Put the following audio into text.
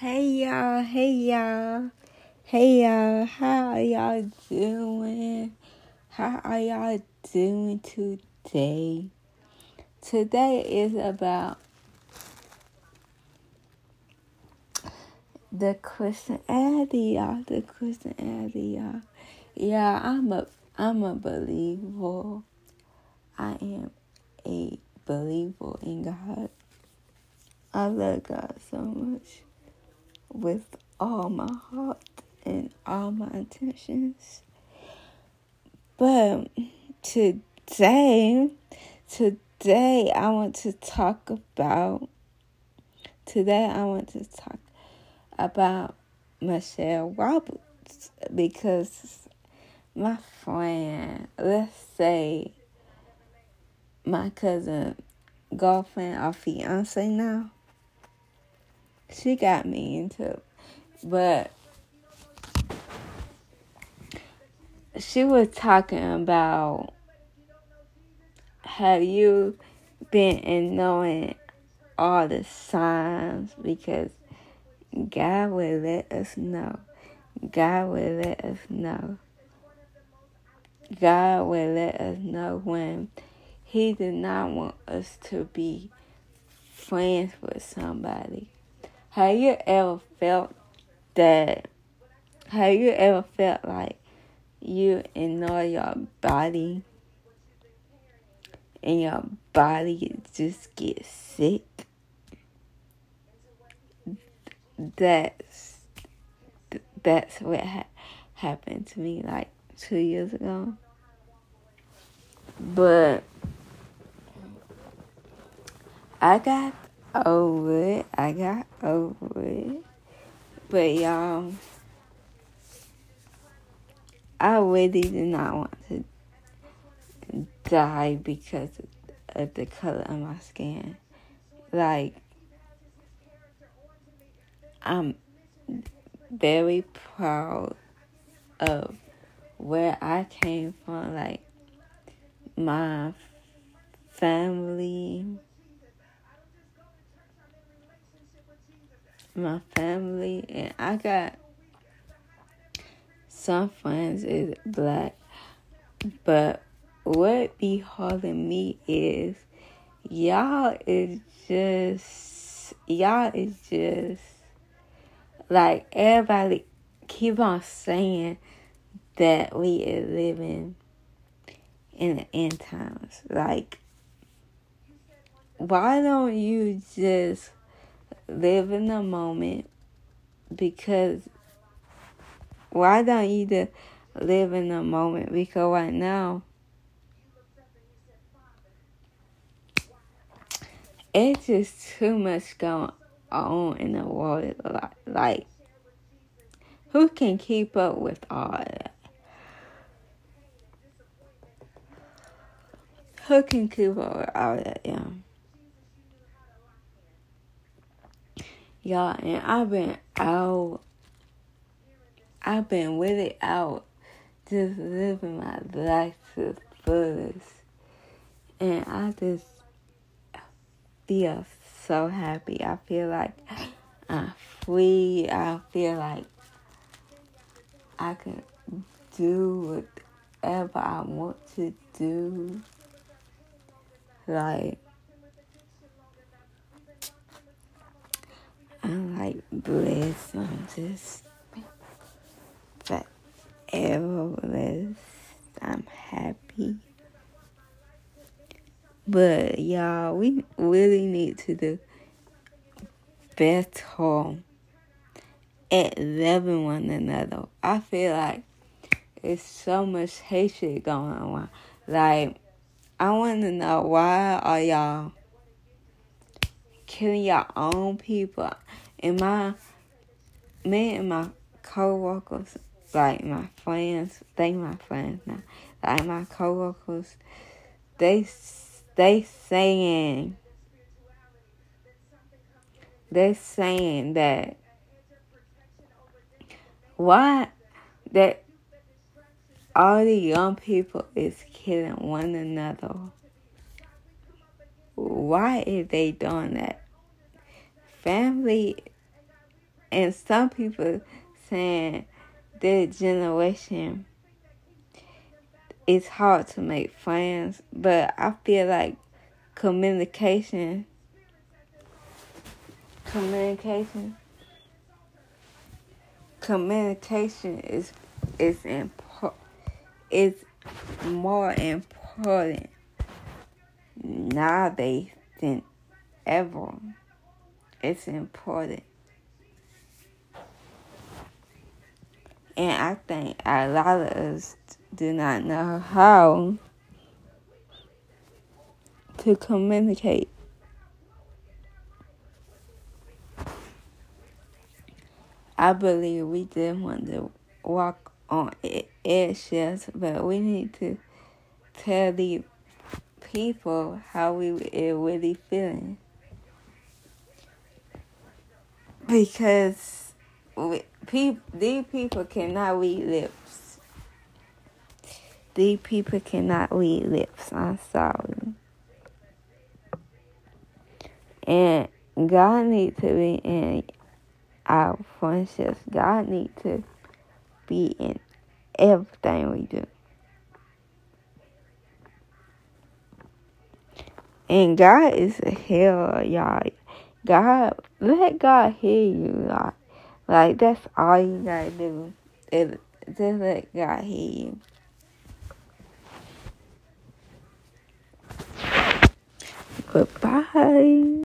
Hey y'all, hey y'all, hey y'all, how are y'all doing? How are y'all doing today? Today is about the Christianity, y'all. The Christianity, y'all. Yeah, I'm a, I'm a believer. I am a believer in God. I love God so much with all my heart and all my intentions. But today, today I want to talk about, today I want to talk about Michelle Roberts because my friend, let's say my cousin, girlfriend or fiance now, she got me into but she was talking about have you been in knowing all the signs because God will let us know. God will let us know. God will let us know when He did not want us to be friends with somebody. Have you ever felt that? Have you ever felt like you ignore your body and your body just gets sick? That's that's what ha- happened to me like two years ago. But I got over it. I got over it. But y'all, I really did not want to die because of the color of my skin. Like, I'm very proud of where I came from. Like, my family my family, and I got some friends is black, but what be holding me is y'all is just y'all is just like everybody keep on saying that we is living in the end times. Like why don't you just live in the moment because why don't you just live in the moment? Because right now, it's just too much going on in the world. Like, who can keep up with all that? Who can keep up with all that, yeah? Y'all, and I've been out. I've been with it out, just living my life to the fullest. And I just feel so happy. I feel like I'm free. I feel like I can do whatever I want to do. Like, I'm like blessed. I'm just forever blessed. I'm happy. But y'all, we really need to do better at loving one another. I feel like it's so much hatred going on. Like, I want to know why are y'all killing your own people? And my me and my co-workers, like my friends, they my friends now, like my co-workers, they they saying they saying that why that all the young people is killing one another. Why is they doing that? Family and some people saying that generation it's hard to make friends, but I feel like communication communication communication is is important is more important nowadays than ever. It's important. And I think a lot of us do not know how to communicate. I believe we just want to walk on eggshells, but we need to tell the people how we are really feeling. Because we, these people cannot read lips. These people cannot read lips. I'm sorry. And God needs to be in our friendships. God needs to be in everything we do. And God is a hell, y'all. God, let God hear you, y'all. Like, that's all you gotta do. Is just let God hear you. Goodbye.